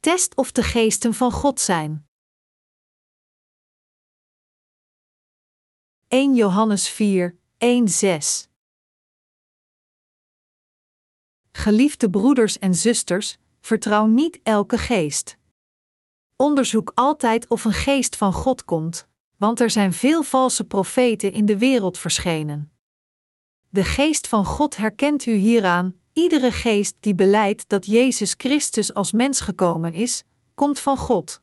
Test of de geesten van God zijn. 1 Johannes 4, 1 6 Geliefde broeders en zusters, vertrouw niet elke geest. Onderzoek altijd of een geest van God komt, want er zijn veel valse profeten in de wereld verschenen. De geest van God herkent u hieraan, iedere geest die beleidt dat Jezus Christus als mens gekomen is, komt van God.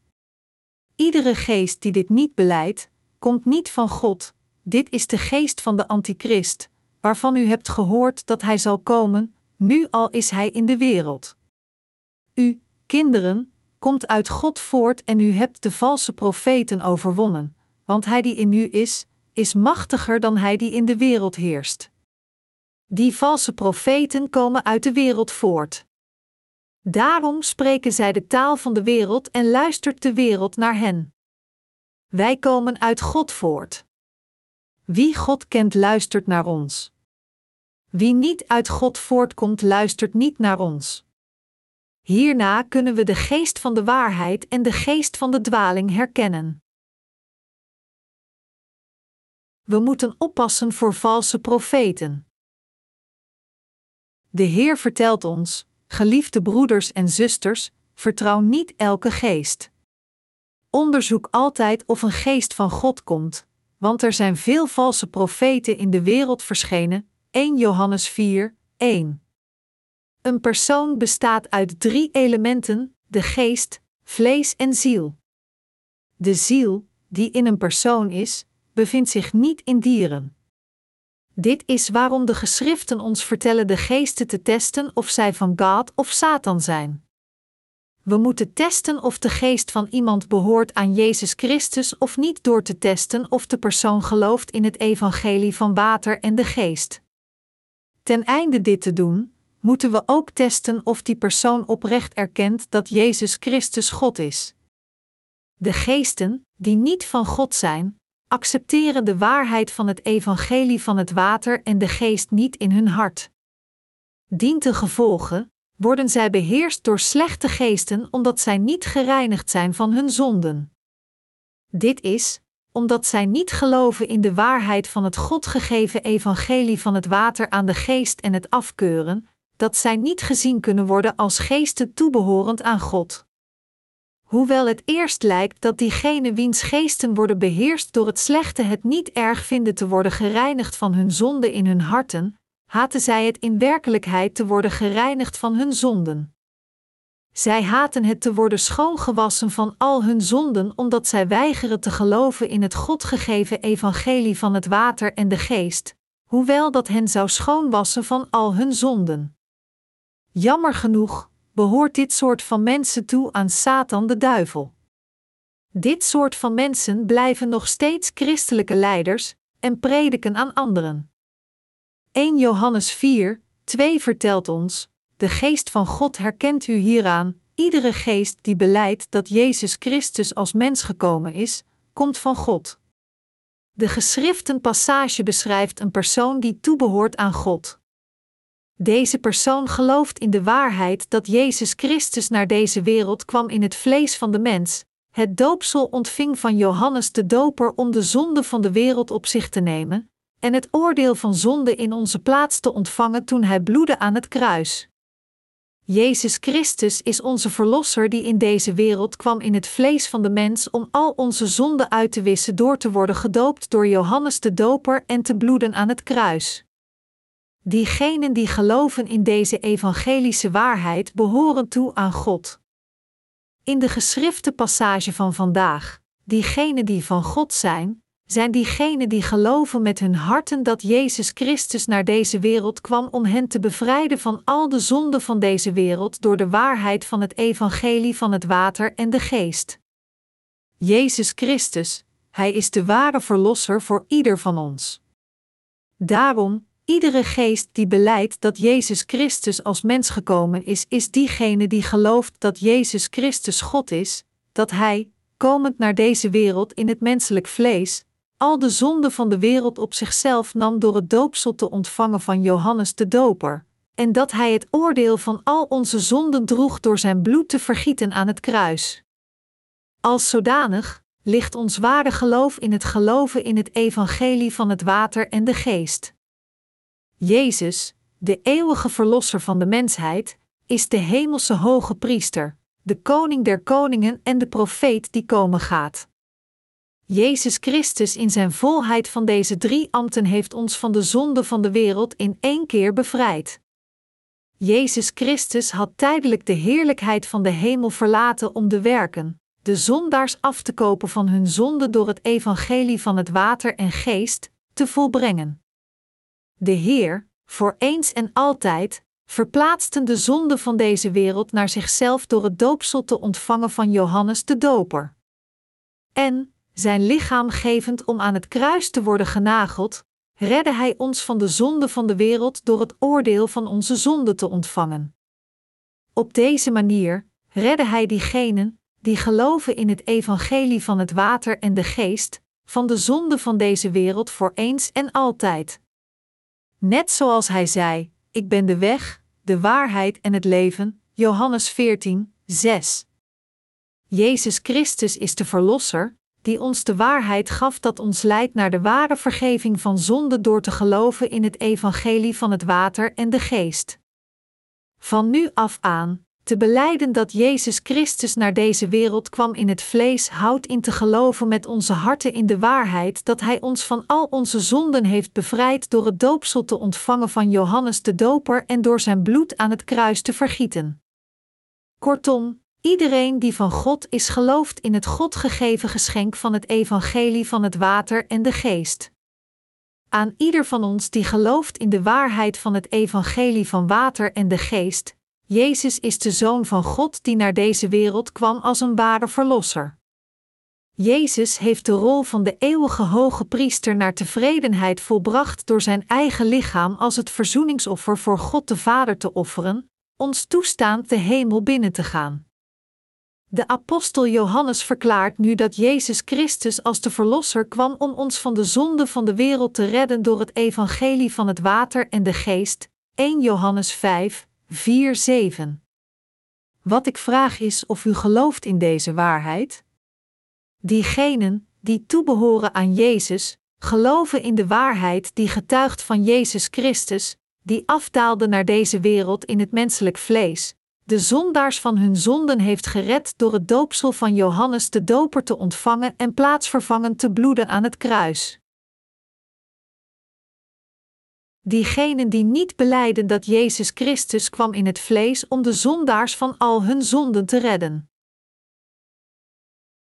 Iedere geest die dit niet beleidt, komt niet van God. Dit is de geest van de Antichrist, waarvan u hebt gehoord dat hij zal komen, nu al is hij in de wereld. U, kinderen, komt uit God voort en u hebt de valse profeten overwonnen, want hij die in u is, is machtiger dan hij die in de wereld heerst. Die valse profeten komen uit de wereld voort. Daarom spreken zij de taal van de wereld en luistert de wereld naar hen. Wij komen uit God voort. Wie God kent, luistert naar ons. Wie niet uit God voortkomt, luistert niet naar ons. Hierna kunnen we de geest van de waarheid en de geest van de dwaling herkennen. We moeten oppassen voor valse profeten. De Heer vertelt ons, geliefde broeders en zusters, vertrouw niet elke geest. Onderzoek altijd of een geest van God komt, want er zijn veel valse profeten in de wereld verschenen. 1 Johannes 4, 1. Een persoon bestaat uit drie elementen: de geest, vlees en ziel. De ziel, die in een persoon is, bevindt zich niet in dieren. Dit is waarom de geschriften ons vertellen de geesten te testen of zij van God of Satan zijn. We moeten testen of de geest van iemand behoort aan Jezus Christus of niet door te testen of de persoon gelooft in het evangelie van water en de geest. Ten einde dit te doen, moeten we ook testen of die persoon oprecht erkent dat Jezus Christus God is. De geesten, die niet van God zijn, accepteren de waarheid van het evangelie van het water en de geest niet in hun hart. Dient gevolge, worden zij beheerst door slechte geesten omdat zij niet gereinigd zijn van hun zonden. Dit is, omdat zij niet geloven in de waarheid van het God gegeven evangelie van het water aan de geest en het afkeuren, dat zij niet gezien kunnen worden als geesten toebehorend aan God. Hoewel het eerst lijkt dat diegenen wiens geesten worden beheerst door het slechte het niet erg vinden te worden gereinigd van hun zonde in hun harten, haten zij het in werkelijkheid te worden gereinigd van hun zonden. Zij haten het te worden schoongewassen van al hun zonden omdat zij weigeren te geloven in het God gegeven evangelie van het water en de geest, hoewel dat hen zou schoonwassen van al hun zonden. Jammer genoeg behoort dit soort van mensen toe aan Satan de duivel. Dit soort van mensen blijven nog steeds christelijke leiders en prediken aan anderen. 1 Johannes 4, 2 vertelt ons: De geest van God herkent u hieraan, iedere geest die beleidt dat Jezus Christus als mens gekomen is, komt van God. De geschriften passage beschrijft een persoon die toebehoort aan God. Deze persoon gelooft in de waarheid dat Jezus Christus naar deze wereld kwam in het vlees van de mens, het doopsel ontving van Johannes de Doper om de zonde van de wereld op zich te nemen, en het oordeel van zonde in onze plaats te ontvangen toen hij bloedde aan het kruis. Jezus Christus is onze Verlosser die in deze wereld kwam in het vlees van de mens om al onze zonden uit te wissen door te worden gedoopt door Johannes de Doper en te bloeden aan het kruis. Diegenen die geloven in deze evangelische waarheid behoren toe aan God. In de geschrifte passage van vandaag, diegenen die van God zijn, zijn diegenen die geloven met hun harten dat Jezus Christus naar deze wereld kwam om hen te bevrijden van al de zonden van deze wereld door de waarheid van het evangelie van het water en de geest. Jezus Christus, Hij is de ware Verlosser voor ieder van ons. Daarom, Iedere geest die beleidt dat Jezus Christus als mens gekomen is, is diegene die gelooft dat Jezus Christus God is, dat Hij, komend naar deze wereld in het menselijk vlees, al de zonden van de wereld op zichzelf nam door het doopsel te ontvangen van Johannes de Doper, en dat Hij het oordeel van al onze zonden droeg door Zijn bloed te vergieten aan het kruis. Als zodanig ligt ons ware geloof in het geloven in het evangelie van het water en de geest. Jezus, de eeuwige verlosser van de mensheid, is de hemelse hoge priester, de koning der koningen en de profeet die komen gaat. Jezus Christus in zijn volheid van deze drie ambten heeft ons van de zonde van de wereld in één keer bevrijd. Jezus Christus had tijdelijk de heerlijkheid van de hemel verlaten om de werken, de zondaars af te kopen van hun zonde door het evangelie van het water en geest, te volbrengen. De Heer, voor eens en altijd, verplaatsten de zonde van deze wereld naar zichzelf door het doopsel te ontvangen van Johannes de Doper. En, zijn lichaam gevend om aan het kruis te worden genageld, redde Hij ons van de zonde van de wereld door het oordeel van onze zonde te ontvangen. Op deze manier redde Hij diegenen die geloven in het evangelie van het water en de geest, van de zonde van deze wereld voor eens en altijd. Net zoals Hij zei: Ik ben de weg, de waarheid en het leven. Johannes 14, 6. Jezus Christus is de Verlosser, die ons de waarheid gaf dat ons leidt naar de ware vergeving van zonde door te geloven in het evangelie van het water en de geest. Van nu af aan, te beleiden dat Jezus Christus naar deze wereld kwam in het vlees, houdt in te geloven met onze harten in de waarheid dat Hij ons van al onze zonden heeft bevrijd door het doopsel te ontvangen van Johannes de Doper en door zijn bloed aan het kruis te vergieten. Kortom, Iedereen die van God is gelooft in het God gegeven geschenk van het evangelie van het water en de geest. Aan ieder van ons die gelooft in de waarheid van het evangelie van water en de geest, Jezus is de Zoon van God die naar deze wereld kwam als een ware verlosser. Jezus heeft de rol van de eeuwige hoge priester naar tevredenheid volbracht door zijn eigen lichaam als het verzoeningsoffer voor God de Vader te offeren, ons toestaand de hemel binnen te gaan. De apostel Johannes verklaart nu dat Jezus Christus als de Verlosser kwam om ons van de zonde van de wereld te redden door het evangelie van het water en de geest. 1 Johannes 5, 4, 7. Wat ik vraag is of u gelooft in deze waarheid? Diegenen die toebehoren aan Jezus, geloven in de waarheid die getuigt van Jezus Christus, die afdaalde naar deze wereld in het menselijk vlees, de zondaars van hun zonden heeft gered door het doopsel van Johannes de Doper te ontvangen en plaatsvervangend te bloeden aan het kruis. Diegenen die niet beleiden dat Jezus Christus kwam in het vlees om de zondaars van al hun zonden te redden.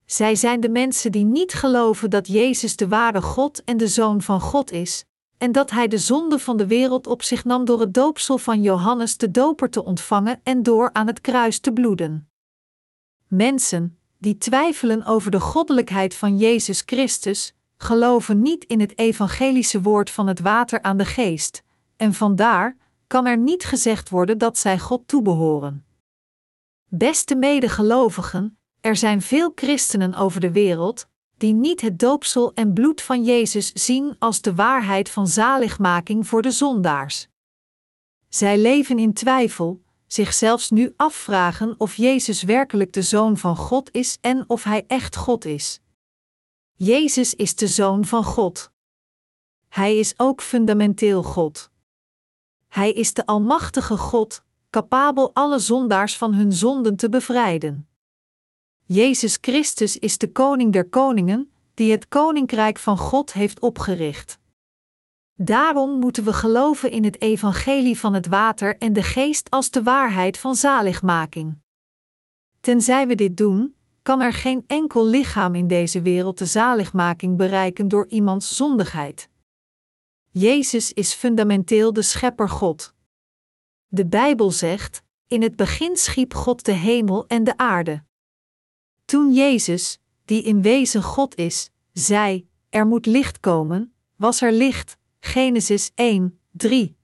Zij zijn de mensen die niet geloven dat Jezus de ware God en de Zoon van God is, en dat hij de zonde van de wereld op zich nam door het doopsel van Johannes de Doper te ontvangen en door aan het kruis te bloeden. Mensen die twijfelen over de goddelijkheid van Jezus Christus, geloven niet in het evangelische woord van het water aan de geest, en vandaar kan er niet gezegd worden dat zij God toebehoren. Beste medegelovigen, er zijn veel christenen over de wereld die niet het doopsel en bloed van Jezus zien als de waarheid van zaligmaking voor de zondaars. Zij leven in twijfel, zich zelfs nu afvragen of Jezus werkelijk de Zoon van God is en of Hij echt God is. Jezus is de Zoon van God. Hij is ook fundamenteel God. Hij is de Almachtige God, capabel alle zondaars van hun zonden te bevrijden. Jezus Christus is de Koning der Koningen, die het Koninkrijk van God heeft opgericht. Daarom moeten we geloven in het evangelie van het water en de geest als de waarheid van zaligmaking. Tenzij we dit doen, kan er geen enkel lichaam in deze wereld de zaligmaking bereiken door iemands zondigheid. Jezus is fundamenteel de schepper God. De Bijbel zegt: In het begin schiep God de hemel en de aarde. Toen Jezus, die in wezen God is, zei: Er moet licht komen, was er licht. Genesis 1, 3.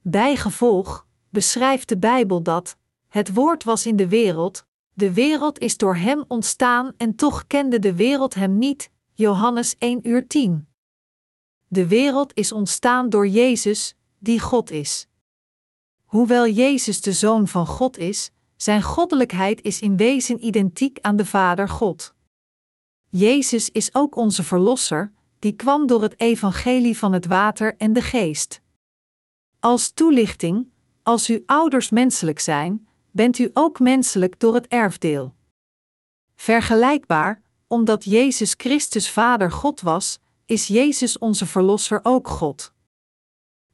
Bijgevolg beschrijft de Bijbel dat het woord was in de wereld, de wereld is door hem ontstaan en toch kende de wereld hem niet. Johannes 1 uur 10. De wereld is ontstaan door Jezus, die God is. Hoewel Jezus de Zoon van God is, zijn goddelijkheid is in wezen identiek aan de Vader God. Jezus is ook onze Verlosser, die kwam door het evangelie van het water en de geest. Als toelichting, als uw ouders menselijk zijn, bent u ook menselijk door het erfdeel. Vergelijkbaar, omdat Jezus Christus Vader God was, is Jezus onze Verlosser ook God.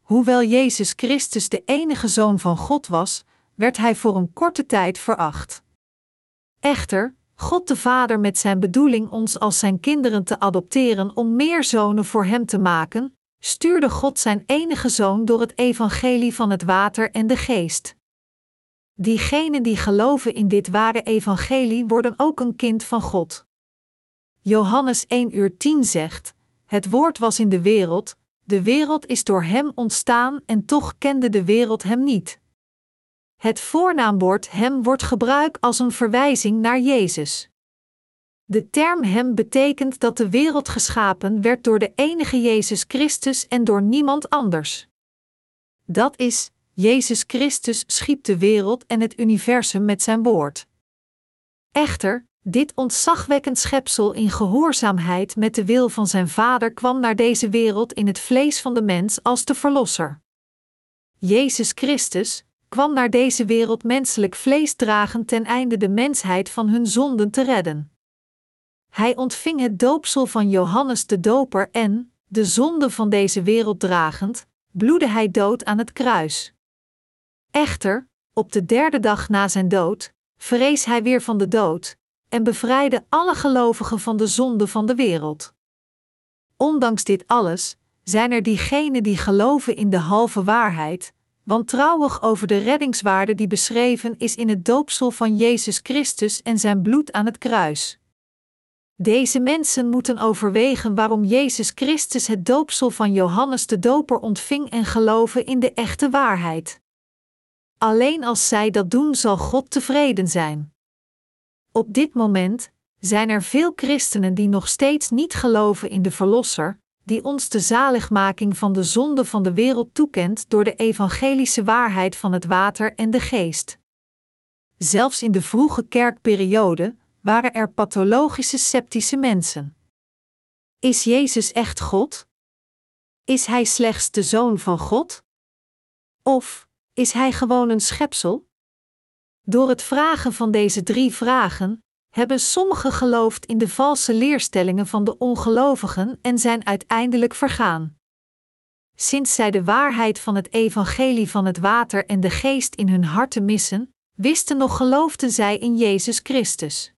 Hoewel Jezus Christus de enige Zoon van God was, werd Hij voor een korte tijd veracht. Echter, God de Vader met zijn bedoeling ons als zijn kinderen te adopteren om meer zonen voor Hem te maken, stuurde God zijn enige Zoon door het evangelie van het water en de geest. Diegenen die geloven in dit ware evangelie worden ook een kind van God. Johannes 1 uur 10 zegt: Het woord was in de wereld, de wereld is door hem ontstaan en toch kende de wereld hem niet. Het voornaamwoord hem wordt gebruikt als een verwijzing naar Jezus. De term hem betekent dat de wereld geschapen werd door de enige Jezus Christus en door niemand anders. Dat is, Jezus Christus schiep de wereld en het universum met zijn woord. Echter, dit ontzagwekkend schepsel in gehoorzaamheid met de wil van zijn Vader kwam naar deze wereld in het vlees van de mens als de Verlosser. Jezus Christus kwam naar deze wereld menselijk vlees dragen ten einde de mensheid van hun zonden te redden. Hij ontving het doopsel van Johannes de Doper en, de zonde van deze wereld dragend, bloedde hij dood aan het kruis. Echter, op de derde dag na zijn dood, vrees hij weer van de dood en bevrijdde alle gelovigen van de zonde van de wereld. Ondanks dit alles zijn er diegenen die geloven in de halve waarheid, wantrouwig over de reddingswaarde die beschreven is in het doopsel van Jezus Christus en zijn bloed aan het kruis. Deze mensen moeten overwegen waarom Jezus Christus het doopsel van Johannes de Doper ontving en geloven in de echte waarheid. Alleen als zij dat doen, zal God tevreden zijn. Op dit moment zijn er veel christenen die nog steeds niet geloven in de Verlosser, die ons de zaligmaking van de zonde van de wereld toekent door de evangelische waarheid van het water en de geest. Zelfs in de vroege kerkperiode waren er pathologische sceptische mensen. Is Jezus echt God? Is Hij slechts de Zoon van God? Of is Hij gewoon een schepsel? Door het vragen van deze drie vragen hebben sommigen geloofd in de valse leerstellingen van de ongelovigen en zijn uiteindelijk vergaan. Sinds zij de waarheid van het evangelie van het water en de geest in hun harten missen, wisten nog geloofden zij in Jezus Christus.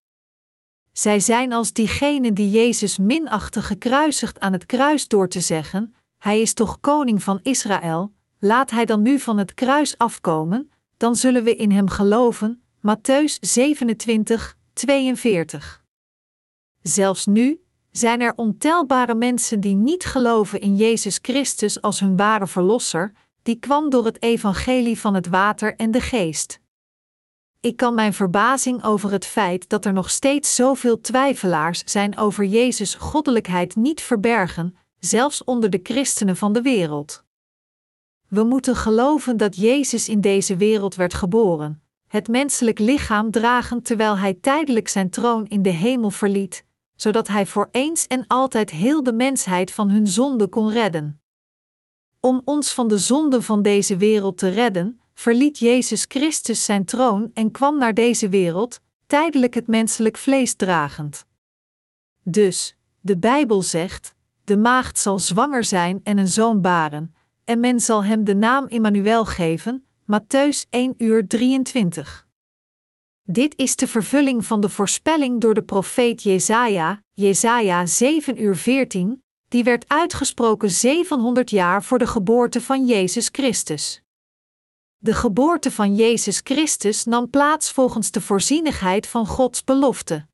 Zij zijn als diegenen die Jezus minachten gekruisigd aan het kruis door te zeggen: Hij is toch koning van Israël, laat hij dan nu van het kruis afkomen, dan zullen we in hem geloven. Matthäus 27, 42. Zelfs nu zijn er ontelbare mensen die niet geloven in Jezus Christus als hun ware Verlosser, die kwam door het evangelie van het water en de geest. Ik kan mijn verbazing over het feit dat er nog steeds zoveel twijfelaars zijn over Jezus' goddelijkheid niet verbergen, zelfs onder de christenen van de wereld. We moeten geloven dat Jezus in deze wereld werd geboren, het menselijk lichaam dragend terwijl hij tijdelijk zijn troon in de hemel verliet, zodat hij voor eens en altijd heel de mensheid van hun zonde kon redden. Om ons van de zonde van deze wereld te redden, verliet Jezus Christus zijn troon en kwam naar deze wereld, tijdelijk het menselijk vlees dragend. Dus, de Bijbel zegt: de maagd zal zwanger zijn en een zoon baren, en men zal hem de naam Immanuel geven, Matthäus 1 uur 23. Dit is de vervulling van de voorspelling door de profeet Jesaja, Jesaja 7 uur 14, die werd uitgesproken 700 jaar voor de geboorte van Jezus Christus. De geboorte van Jezus Christus nam plaats volgens de voorzienigheid van Gods belofte.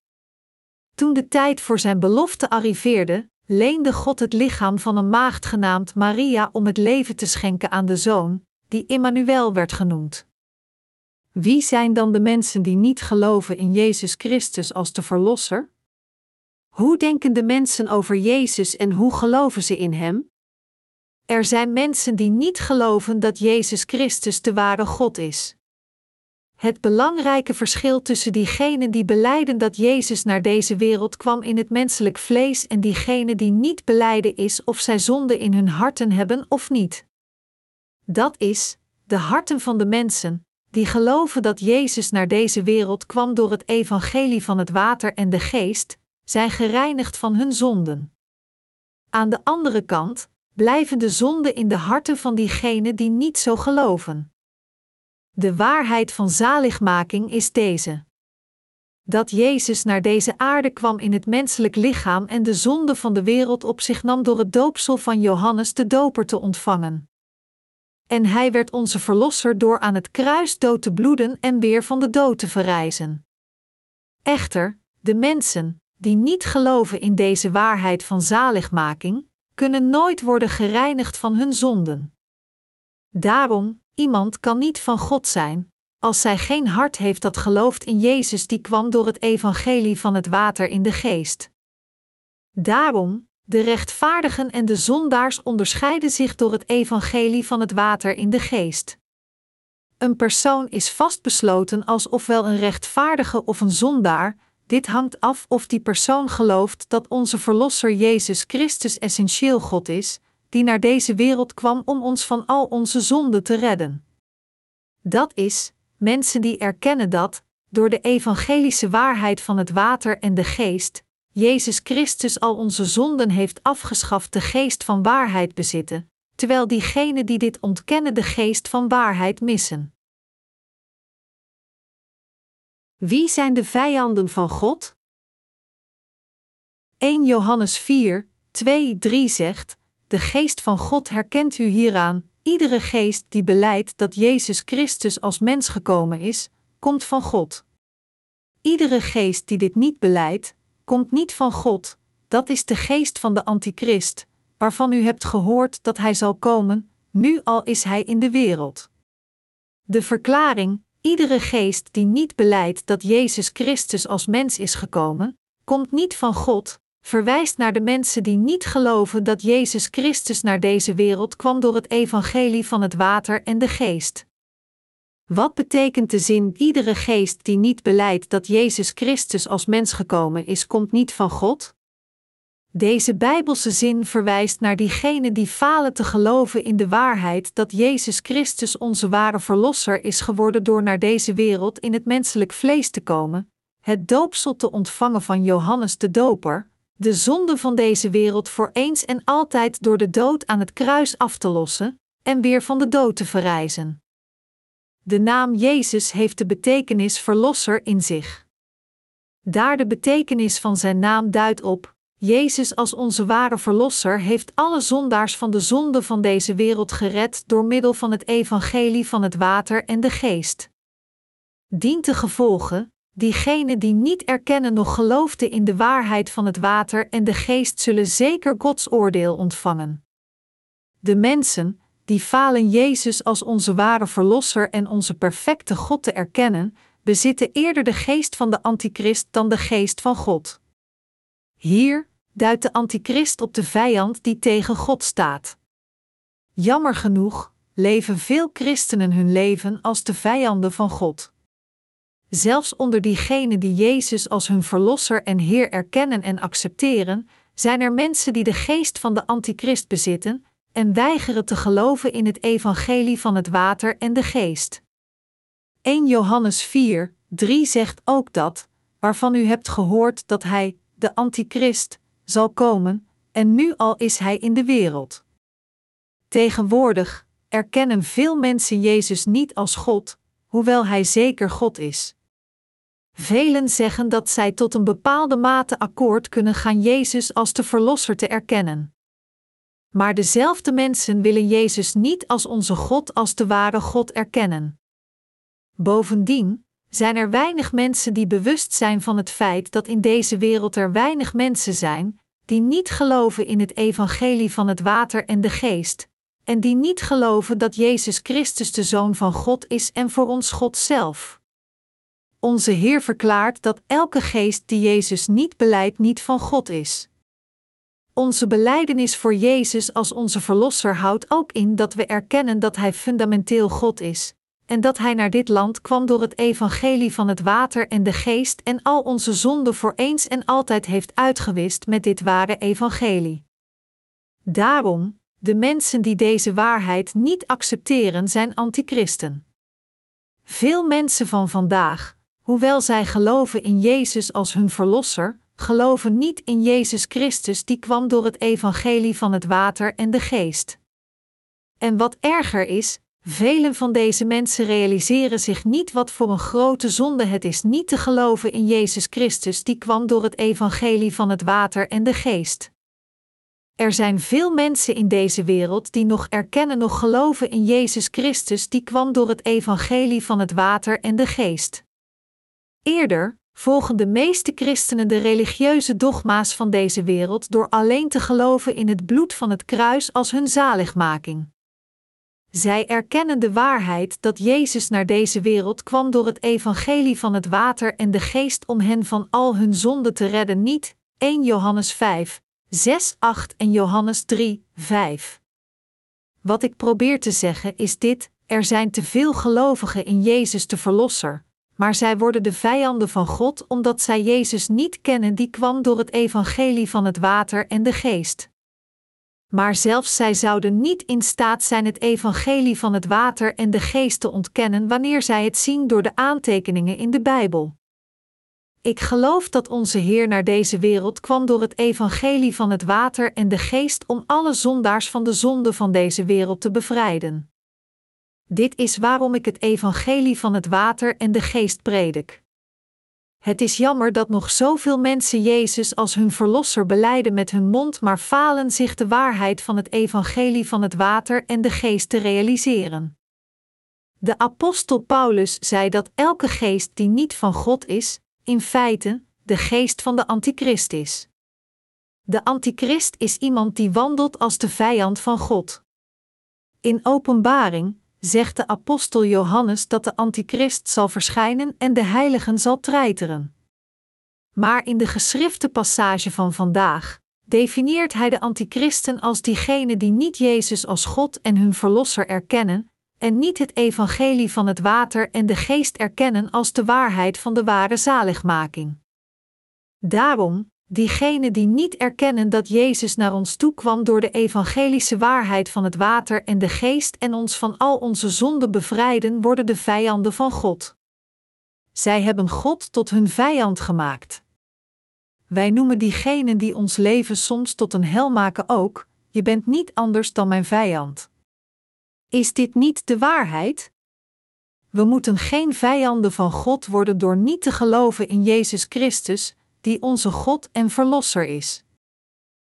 Toen de tijd voor zijn belofte arriveerde, leende God het lichaam van een maagd genaamd Maria om het leven te schenken aan de zoon, die Immanuel werd genoemd. Wie zijn dan de mensen die niet geloven in Jezus Christus als de Verlosser? Hoe denken de mensen over Jezus en hoe geloven ze in Hem? Er zijn mensen die niet geloven dat Jezus Christus de ware God is. Het belangrijke verschil tussen diegenen die beleiden dat Jezus naar deze wereld kwam in het menselijk vlees en diegenen die niet beleiden is of zij zonde in hun harten hebben of niet. Dat is, de harten van de mensen, die geloven dat Jezus naar deze wereld kwam door het evangelie van het water en de geest, zijn gereinigd van hun zonden. Aan de andere kant blijven de zonden in de harten van diegenen die niet zo geloven. De waarheid van zaligmaking is deze. Dat Jezus naar deze aarde kwam in het menselijk lichaam en de zonde van de wereld op zich nam door het doopsel van Johannes de Doper te ontvangen. En hij werd onze verlosser door aan het kruis dood te bloeden en weer van de dood te verrijzen. Echter, de mensen, die niet geloven in deze waarheid van zaligmaking, kunnen nooit worden gereinigd van hun zonden. Daarom, iemand kan niet van God zijn, als zij geen hart heeft dat gelooft in Jezus die kwam door het evangelie van het water in de geest. Daarom, de rechtvaardigen en de zondaars onderscheiden zich door het evangelie van het water in de geest. Een persoon is vastbesloten als ofwel een rechtvaardige of een zondaar, dit hangt af of die persoon gelooft dat onze Verlosser Jezus Christus essentieel God is, die naar deze wereld kwam om ons van al onze zonden te redden. Dat is, mensen die erkennen dat, door de evangelische waarheid van het water en de geest, Jezus Christus al onze zonden heeft afgeschaft de geest van waarheid bezitten, terwijl diegenen die dit ontkennen de geest van waarheid missen. Wie zijn de vijanden van God? 1 Johannes 4, 2, 3 zegt: De geest van God herkent u hieraan. Iedere geest die beleidt dat Jezus Christus als mens gekomen is, komt van God. Iedere geest die dit niet beleidt, komt niet van God, dat is de geest van de Antichrist, waarvan u hebt gehoord dat hij zal komen, nu al is hij in de wereld. De verklaring, iedere geest die niet beleidt dat Jezus Christus als mens is gekomen, komt niet van God, verwijst naar de mensen die niet geloven dat Jezus Christus naar deze wereld kwam door het evangelie van het water en de geest. Wat betekent de zin: iedere geest die niet beleidt dat Jezus Christus als mens gekomen is, komt niet van God? Deze Bijbelse zin verwijst naar diegenen die falen te geloven in de waarheid dat Jezus Christus onze ware Verlosser is geworden door naar deze wereld in het menselijk vlees te komen, het doopsel te ontvangen van Johannes de Doper, de zonde van deze wereld voor eens en altijd door de dood aan het kruis af te lossen en weer van de dood te verrijzen. De naam Jezus heeft de betekenis verlosser in zich. Daar de betekenis van zijn naam duidt op, Jezus als onze ware verlosser heeft alle zondaars van de zonde van deze wereld gered door middel van het evangelie van het water en de geest. Dient de gevolgen, diegenen die niet erkennen nog geloofden in de waarheid van het water en de geest zullen zeker Gods oordeel ontvangen. De mensen, die falen Jezus als onze ware Verlosser en onze perfecte God te erkennen, bezitten eerder de geest van de Antichrist dan de geest van God. Hier duidt de Antichrist op de vijand die tegen God staat. Jammer genoeg leven veel christenen hun leven als de vijanden van God. Zelfs onder diegenen die Jezus als hun Verlosser en Heer erkennen en accepteren, zijn er mensen die de geest van de Antichrist bezitten en weigeren te geloven in het evangelie van het water en de geest. 1 Johannes 4, 3 zegt ook dat, waarvan u hebt gehoord dat hij, de Antichrist, zal komen, en nu al is hij in de wereld. Tegenwoordig erkennen veel mensen Jezus niet als God, hoewel hij zeker God is. Velen zeggen dat zij tot een bepaalde mate akkoord kunnen gaan Jezus als de Verlosser te erkennen. Maar dezelfde mensen willen Jezus niet als onze God als de ware God erkennen. Bovendien zijn er weinig mensen die bewust zijn van het feit dat in deze wereld er weinig mensen zijn die niet geloven in het evangelie van het water en de geest, en die niet geloven dat Jezus Christus de Zoon van God is en voor ons God zelf. Onze Heer verklaart dat elke geest die Jezus niet beleidt niet van God is. Onze belijdenis voor Jezus als onze Verlosser houdt ook in dat we erkennen dat Hij fundamenteel God is, en dat Hij naar dit land kwam door het evangelie van het water en de geest en al onze zonden voor eens en altijd heeft uitgewist met dit ware evangelie. Daarom, de mensen die deze waarheid niet accepteren zijn antichristen. Veel mensen van vandaag, hoewel zij geloven in Jezus als hun Verlosser, geloven niet in Jezus Christus die kwam door het evangelie van het water en de geest. En wat erger is, velen van deze mensen realiseren zich niet wat voor een grote zonde het is niet te geloven in Jezus Christus die kwam door het evangelie van het water en de geest. Er zijn veel mensen in deze wereld die nog erkennen nog geloven in Jezus Christus die kwam door het evangelie van het water en de geest. Eerder, volgen de meeste christenen de religieuze dogma's van deze wereld door alleen te geloven in het bloed van het kruis als hun zaligmaking. Zij erkennen de waarheid dat Jezus naar deze wereld kwam door het evangelie van het water en de geest om hen van al hun zonden te redden niet. 1 Johannes 5, 6, 8 en Johannes 3, 5. Wat ik probeer te zeggen is dit: er zijn te veel gelovigen in Jezus de Verlosser, maar zij worden de vijanden van God omdat zij Jezus niet kennen die kwam door het evangelie van het water en de geest. Maar zelfs zij zouden niet in staat zijn het evangelie van het water en de geest te ontkennen wanneer zij het zien door de aantekeningen in de Bijbel. Ik geloof dat onze Heer naar deze wereld kwam door het evangelie van het water en de geest om alle zondaars van de zonde van deze wereld te bevrijden. Dit is waarom ik het evangelie van het water en de geest predik. Het is jammer dat nog zoveel mensen Jezus als hun verlosser beleiden met hun mond, maar falen zich de waarheid van het evangelie van het water en de geest te realiseren. De apostel Paulus zei dat elke geest die niet van God is, in feite de geest van de antichrist is. De antichrist is iemand die wandelt als de vijand van God. In Openbaring zegt de apostel Johannes dat de antichrist zal verschijnen en de heiligen zal treiteren. Maar in de geschrifte passage van vandaag definieert hij de antichristen als diegenen die niet Jezus als God en hun verlosser erkennen en niet het evangelie van het water en de geest erkennen als de waarheid van de ware zaligmaking. Daarom, diegenen die niet erkennen dat Jezus naar ons toe kwam door de evangelische waarheid van het water en de geest en ons van al onze zonden bevrijden, worden de vijanden van God. Zij hebben God tot hun vijand gemaakt. Wij noemen diegenen die ons leven soms tot een hel maken ook: je bent niet anders dan mijn vijand. Is dit niet de waarheid? We moeten geen vijanden van God worden door niet te geloven in Jezus Christus, die onze God en Verlosser is.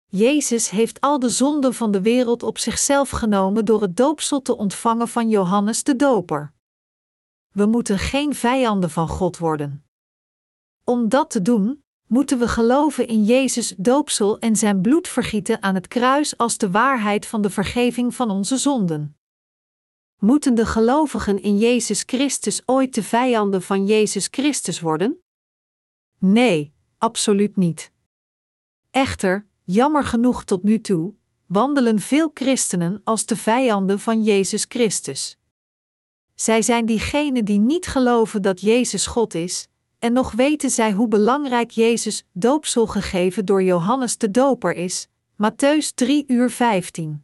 Jezus heeft al de zonden van de wereld op zichzelf genomen door het doopsel te ontvangen van Johannes de Doper. We moeten geen vijanden van God worden. Om dat te doen, moeten we geloven in Jezus' doopsel en zijn bloed vergieten aan het kruis als de waarheid van de vergeving van onze zonden. Moeten de gelovigen in Jezus Christus ooit de vijanden van Jezus Christus worden? Nee, absoluut niet. Echter, jammer genoeg tot nu toe, wandelen veel christenen als de vijanden van Jezus Christus. Zij zijn diegenen die niet geloven dat Jezus God is, en nog weten zij hoe belangrijk Jezus doopsel gegeven door Johannes de Doper is. Matthäus 3 uur 15.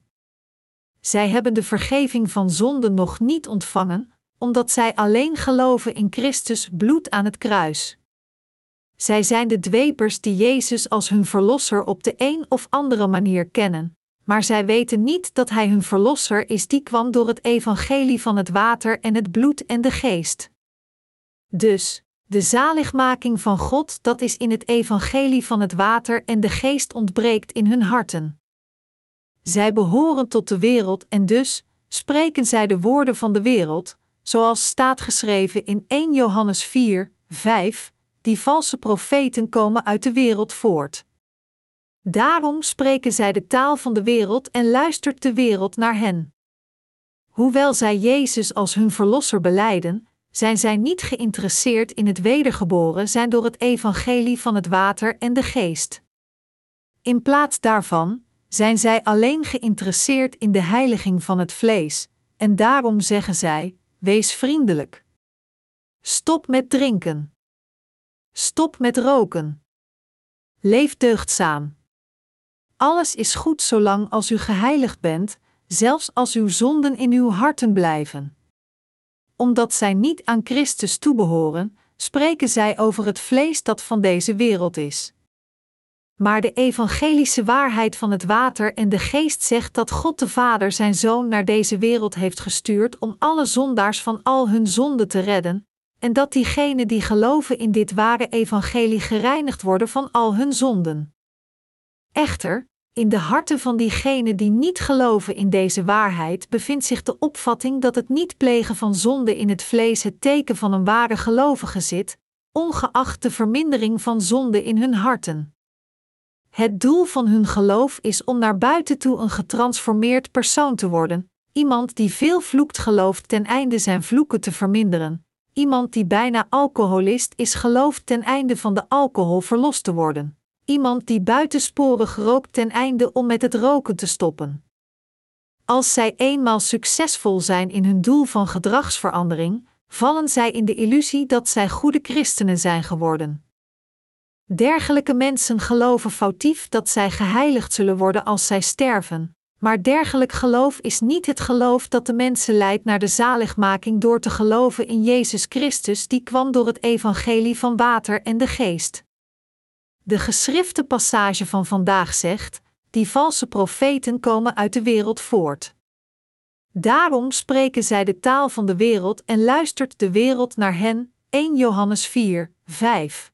Zij hebben de vergeving van zonden nog niet ontvangen, omdat zij alleen geloven in Christus bloed aan het kruis. Zij zijn de dwepers die Jezus als hun verlosser op de een of andere manier kennen, maar zij weten niet dat Hij hun verlosser is die kwam door het evangelie van het water en het bloed en de geest. Dus, de zaligmaking van God dat is in het evangelie van het water en de geest ontbreekt in hun harten. Zij behoren tot de wereld en dus spreken zij de woorden van de wereld, zoals staat geschreven in 1 Johannes 4, 5, die valse profeten komen uit de wereld voort. Daarom spreken zij de taal van de wereld en luistert de wereld naar hen. Hoewel zij Jezus als hun verlosser beleiden, zijn zij niet geïnteresseerd in het wedergeboren zijn door het evangelie van het water en de geest. In plaats daarvan zijn zij alleen geïnteresseerd in de heiliging van het vlees, en daarom zeggen zij: wees vriendelijk. Stop met drinken. Stop met roken. Leef deugdzaam. Alles is goed zolang als u geheiligd bent, zelfs als uw zonden in uw harten blijven. Omdat zij niet aan Christus toebehoren, spreken zij over het vlees dat van deze wereld is. Maar de evangelische waarheid van het water en de geest zegt dat God de Vader zijn Zoon naar deze wereld heeft gestuurd om alle zondaars van al hun zonden te redden, en dat diegenen die geloven in dit ware evangelie gereinigd worden van al hun zonden. Echter, in de harten van diegenen die niet geloven in deze waarheid bevindt zich de opvatting dat het niet plegen van zonde in het vlees het teken van een ware gelovige zit, ongeacht de vermindering van zonde in hun harten. Het doel van hun geloof is om naar buiten toe een getransformeerd persoon te worden, iemand die veel vloekt gelooft ten einde zijn vloeken te verminderen, iemand die bijna alcoholist is gelooft ten einde van de alcohol verlost te worden iemand die buitensporig rookt ten einde om met het roken te stoppen. Als zij eenmaal succesvol zijn in hun doel van gedragsverandering, vallen zij in de illusie dat zij goede christenen zijn geworden. Dergelijke mensen geloven foutief dat zij geheiligd zullen worden als zij sterven, maar dergelijk geloof is niet het geloof dat de mensen leidt naar de zaligmaking door te geloven in Jezus Christus, die kwam door het evangelie van water en de geest. De geschrifte passage van vandaag zegt: die valse profeten komen uit de wereld voort. Daarom spreken zij de taal van de wereld en luistert de wereld naar hen. 1 Johannes 4, 5.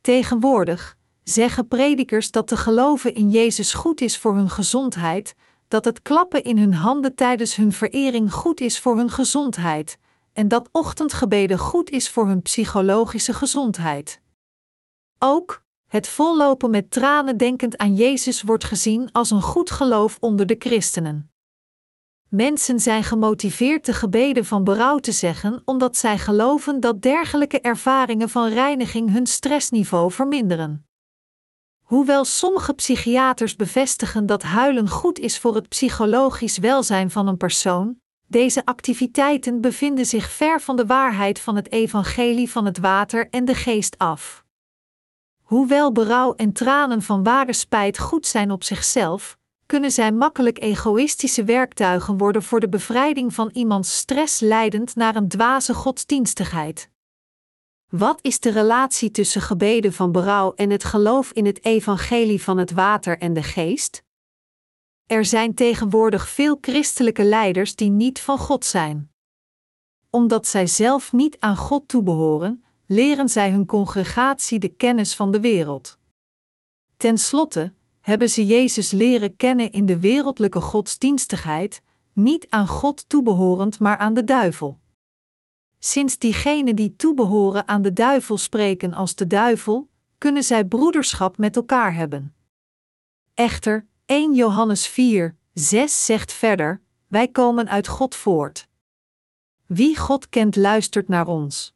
Tegenwoordig zeggen predikers dat te geloven in Jezus goed is voor hun gezondheid, dat het klappen in hun handen tijdens hun verering goed is voor hun gezondheid, en dat ochtendgebeden goed is voor hun psychologische gezondheid. Ook het vollopen met tranen denkend aan Jezus wordt gezien als een goed geloof onder de christenen. Mensen zijn gemotiveerd de gebeden van berouw te zeggen omdat zij geloven dat dergelijke ervaringen van reiniging hun stressniveau verminderen. Hoewel sommige psychiaters bevestigen dat huilen goed is voor het psychologisch welzijn van een persoon, deze activiteiten bevinden zich ver van de waarheid van het evangelie van het water en de geest af. Hoewel berouw en tranen van ware spijt goed zijn op zichzelf, kunnen zij makkelijk egoïstische werktuigen worden voor de bevrijding van iemands stress leidend naar een dwaze godsdienstigheid. Wat is de relatie tussen gebeden van berouw en het geloof in het evangelie van het water en de geest? Er zijn tegenwoordig veel christelijke leiders die niet van God zijn. Omdat zij zelf niet aan God toebehoren, leren zij hun congregatie de kennis van de wereld. Ten slotte hebben ze Jezus leren kennen in de wereldlijke godsdienstigheid, niet aan God toebehorend, maar aan de duivel. Sinds diegenen die toebehoren aan de duivel spreken als de duivel, kunnen zij broederschap met elkaar hebben. Echter, 1 Johannes 4, 6 zegt verder: Wij komen uit God voort. Wie God kent, luistert naar ons.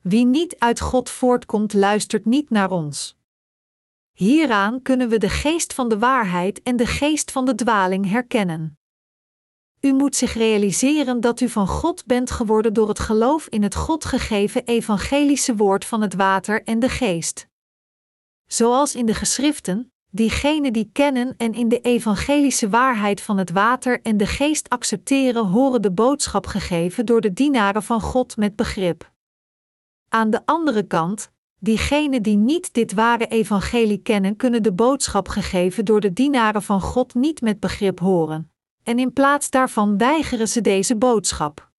Wie niet uit God voortkomt, luistert niet naar ons. Hieraan kunnen we de geest van de waarheid en de geest van de dwaling herkennen. U moet zich realiseren dat u van God bent geworden door het geloof in het God gegeven evangelische woord van het water en de geest. Zoals in de geschriften, diegenen die kennen en in de evangelische waarheid van het water en de geest accepteren, horen de boodschap gegeven door de dienaren van God met begrip. Aan de andere kant, diegenen die niet dit ware evangelie kennen, kunnen de boodschap gegeven door de dienaren van God niet met begrip horen, en in plaats daarvan weigeren ze deze boodschap.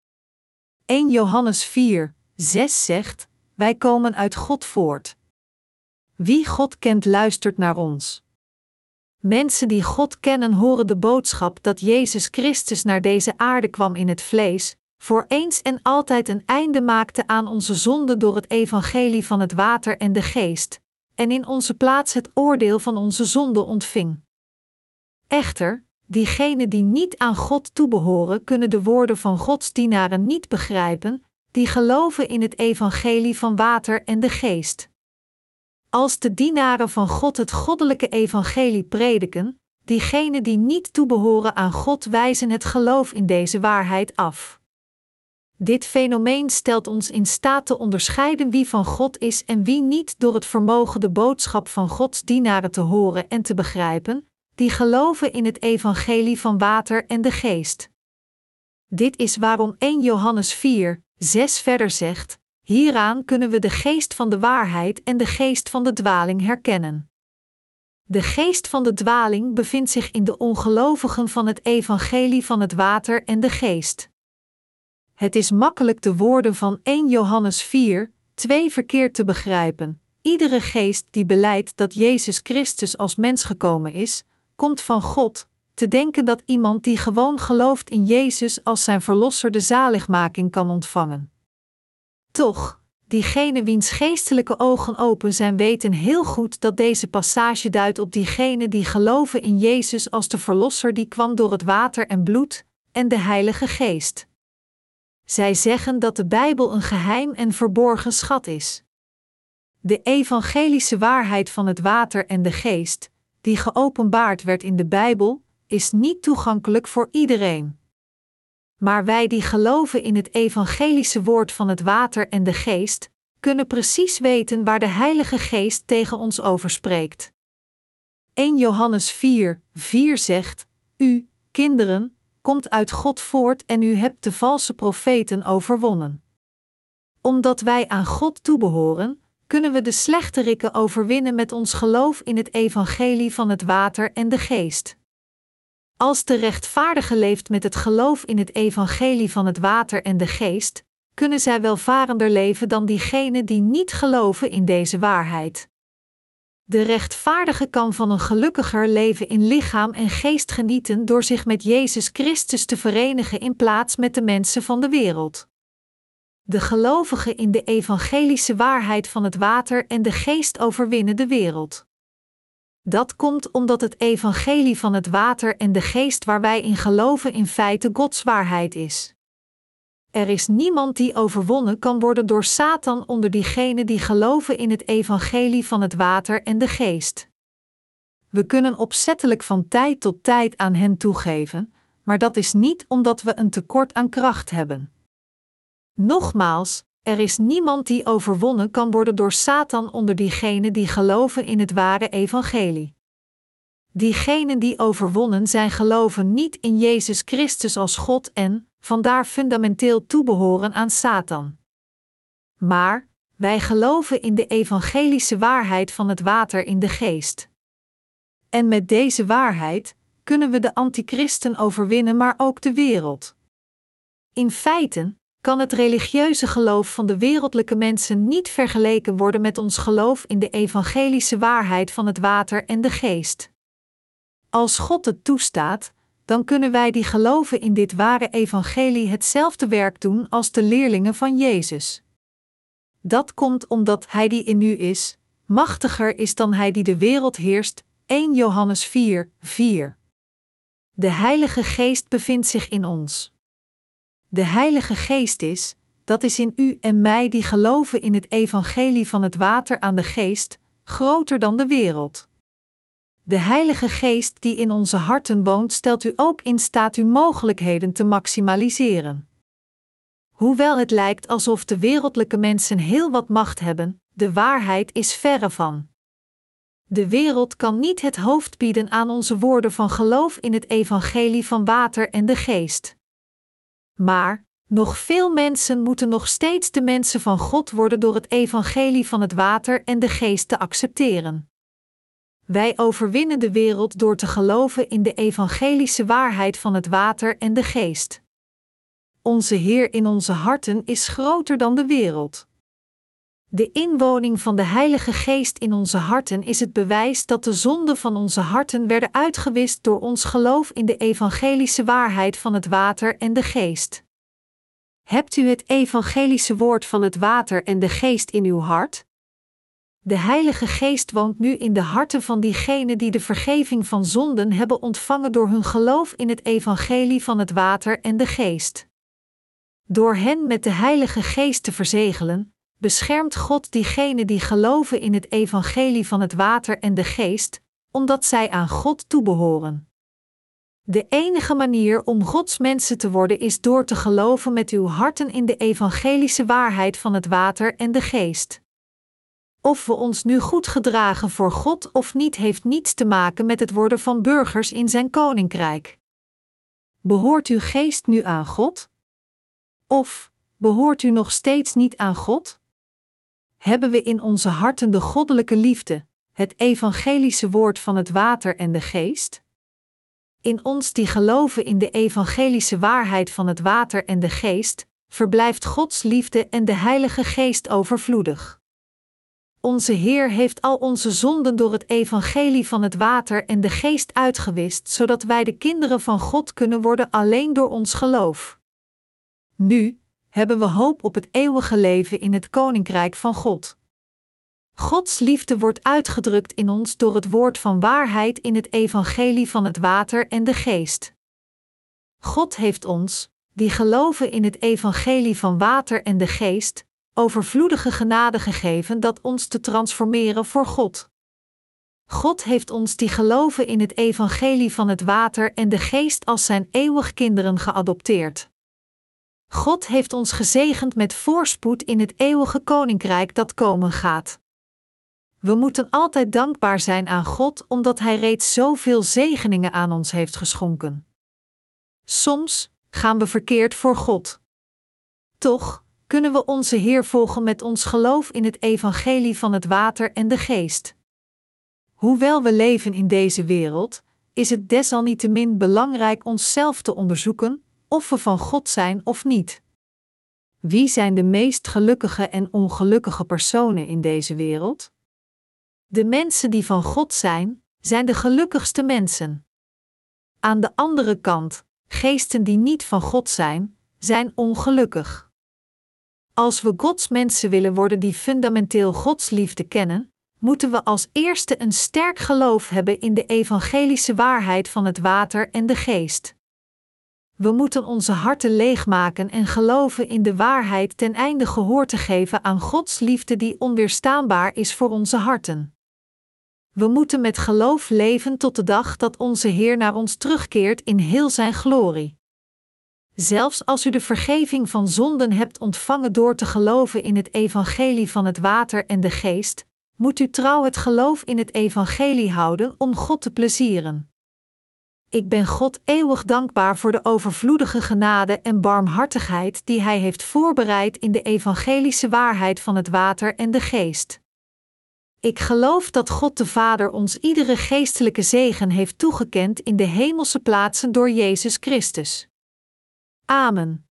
1 Johannes 4, 6 zegt: Wij komen uit God voort. Wie God kent, luistert naar ons. Mensen die God kennen horen de boodschap dat Jezus Christus naar deze aarde kwam in het vlees, voor eens en altijd een einde maakte aan onze zonde door het evangelie van het water en de geest, en in onze plaats het oordeel van onze zonde ontving. Echter, diegenen die niet aan God toebehoren, kunnen de woorden van Gods dienaren niet begrijpen, die geloven in het evangelie van water en de geest. Als de dienaren van God het goddelijke evangelie prediken, diegenen die niet toebehoren aan God wijzen het geloof in deze waarheid af. Dit fenomeen stelt ons in staat te onderscheiden wie van God is en wie niet door het vermogen de boodschap van Gods dienaren te horen en te begrijpen, die geloven in het evangelie van water en de geest. Dit is waarom 1 Johannes 4, 6 verder zegt: Hieraan kunnen we de geest van de waarheid en de geest van de dwaling herkennen. De geest van de dwaling bevindt zich in de ongelovigen van het evangelie van het water en de geest. Het is makkelijk de woorden van 1 Johannes 4, 2 verkeerd te begrijpen. Iedere geest die beleidt dat Jezus Christus als mens gekomen is, komt van God, te denken dat iemand die gewoon gelooft in Jezus als zijn verlosser de zaligmaking kan ontvangen. Toch, diegene wiens geestelijke ogen open zijn, weten heel goed dat deze passage duidt op diegenen die geloven in Jezus als de verlosser die kwam door het water en bloed en de Heilige Geest. Zij zeggen dat de Bijbel een geheim en verborgen schat is. De evangelische waarheid van het water en de geest, die geopenbaard werd in de Bijbel, is niet toegankelijk voor iedereen. Maar wij die geloven in het evangelische woord van het water en de geest, kunnen precies weten waar de Heilige Geest tegen ons over spreekt. 1 Johannes 4, 4 zegt: U, kinderen, komt uit God voort en u hebt de valse profeten overwonnen. Omdat wij aan God toebehoren, kunnen we de slechterikken overwinnen met ons geloof in het evangelie van het water en de geest. Als de rechtvaardige leeft met het geloof in het evangelie van het water en de geest, kunnen zij welvarender leven dan diegenen die niet geloven in deze waarheid. De rechtvaardige kan van een gelukkiger leven in lichaam en geest genieten door zich met Jezus Christus te verenigen in plaats met de mensen van de wereld. De gelovigen in de evangelische waarheid van het water en de geest overwinnen de wereld. Dat komt omdat het evangelie van het water en de geest waar wij in geloven in feite Gods waarheid is. Er is niemand die overwonnen kan worden door Satan onder diegenen die geloven in het evangelie van het water en de geest. We kunnen opzettelijk van tijd tot tijd aan hen toegeven, maar dat is niet omdat we een tekort aan kracht hebben. Nogmaals, er is niemand die overwonnen kan worden door Satan onder diegenen die geloven in het ware evangelie. Diegenen die overwonnen zijn geloven niet in Jezus Christus als God en, vandaar fundamenteel toebehoren aan Satan. Maar, wij geloven in de evangelische waarheid van het water in de geest. En met deze waarheid kunnen we de antichristen overwinnen, maar ook de wereld. In feite kan het religieuze geloof van de wereldlijke mensen niet vergeleken worden met ons geloof in de evangelische waarheid van het water en de geest. Als God het toestaat, dan kunnen wij die geloven in dit ware evangelie hetzelfde werk doen als de leerlingen van Jezus. Dat komt omdat Hij die in u is, machtiger is dan Hij die de wereld heerst. 1 Johannes 4, 4. De Heilige Geest bevindt zich in ons. De Heilige Geest is, dat is in u en mij die geloven in het evangelie van het water aan de geest, groter dan de wereld. De Heilige Geest die in onze harten woont, stelt u ook in staat uw mogelijkheden te maximaliseren. Hoewel het lijkt alsof de wereldlijke mensen heel wat macht hebben, de waarheid is verre van. De wereld kan niet het hoofd bieden aan onze woorden van geloof in het evangelie van water en de geest. Maar, nog veel mensen moeten nog steeds de mensen van God worden door het evangelie van het water en de geest te accepteren. Wij overwinnen de wereld door te geloven in de evangelische waarheid van het water en de geest. Onze Heer in onze harten is groter dan de wereld. De inwoning van de Heilige Geest in onze harten is het bewijs dat de zonden van onze harten werden uitgewist door ons geloof in de evangelische waarheid van het water en de geest. Hebt u het evangelische woord van het water en de geest in uw hart? De Heilige Geest woont nu in de harten van diegenen die de vergeving van zonden hebben ontvangen door hun geloof in het evangelie van het water en de geest. Door hen met de Heilige Geest te verzegelen, beschermt God diegenen die geloven in het evangelie van het water en de geest, omdat zij aan God toebehoren. De enige manier om Gods mensen te worden is door te geloven met uw harten in de evangelische waarheid van het water en de geest. Of we ons nu goed gedragen voor God of niet, heeft niets te maken met het worden van burgers in zijn koninkrijk. Behoort uw geest nu aan God? Of behoort u nog steeds niet aan God? Hebben we in onze harten de goddelijke liefde, het evangelische woord van het water en de geest? In ons die geloven in de evangelische waarheid van het water en de geest, verblijft Gods liefde en de Heilige Geest overvloedig. Onze Heer heeft al onze zonden door het evangelie van het water en de geest uitgewist, zodat wij de kinderen van God kunnen worden alleen door ons geloof. Nu hebben we hoop op het eeuwige leven in het koninkrijk van God. Gods liefde wordt uitgedrukt in ons door het woord van waarheid in het evangelie van het water en de geest. God heeft ons, die geloven in het evangelie van water en de geest, overvloedige genade gegeven dat ons te transformeren voor God. God heeft ons die geloven in het evangelie van het water en de geest als zijn eeuwig kinderen geadopteerd. God heeft ons gezegend met voorspoed in het eeuwige koninkrijk dat komen gaat. We moeten altijd dankbaar zijn aan God omdat Hij reeds zoveel zegeningen aan ons heeft geschonken. Soms gaan we verkeerd voor God. Toch kunnen we onze Heer volgen met ons geloof in het evangelie van het water en de geest. Hoewel we leven in deze wereld, is het desalniettemin belangrijk onszelf te onderzoeken of we van God zijn of niet. Wie zijn de meest gelukkige en ongelukkige personen in deze wereld? De mensen die van God zijn, zijn de gelukkigste mensen. Aan de andere kant, geesten die niet van God zijn, zijn ongelukkig. Als we Gods mensen willen worden die fundamenteel Gods liefde kennen, moeten we als eerste een sterk geloof hebben in de evangelische waarheid van het water en de geest. We moeten onze harten leegmaken en geloven in de waarheid ten einde gehoor te geven aan Gods liefde die onweerstaanbaar is voor onze harten. We moeten met geloof leven tot de dag dat onze Heer naar ons terugkeert in heel Zijn glorie. Zelfs als u de vergeving van zonden hebt ontvangen door te geloven in het evangelie van het water en de geest, moet u trouw het geloof in het evangelie houden om God te plezieren. Ik ben God eeuwig dankbaar voor de overvloedige genade en barmhartigheid die Hij heeft voorbereid in de evangelische waarheid van het water en de geest. Ik geloof dat God de Vader ons iedere geestelijke zegen heeft toegekend in de hemelse plaatsen door Jezus Christus. Amen.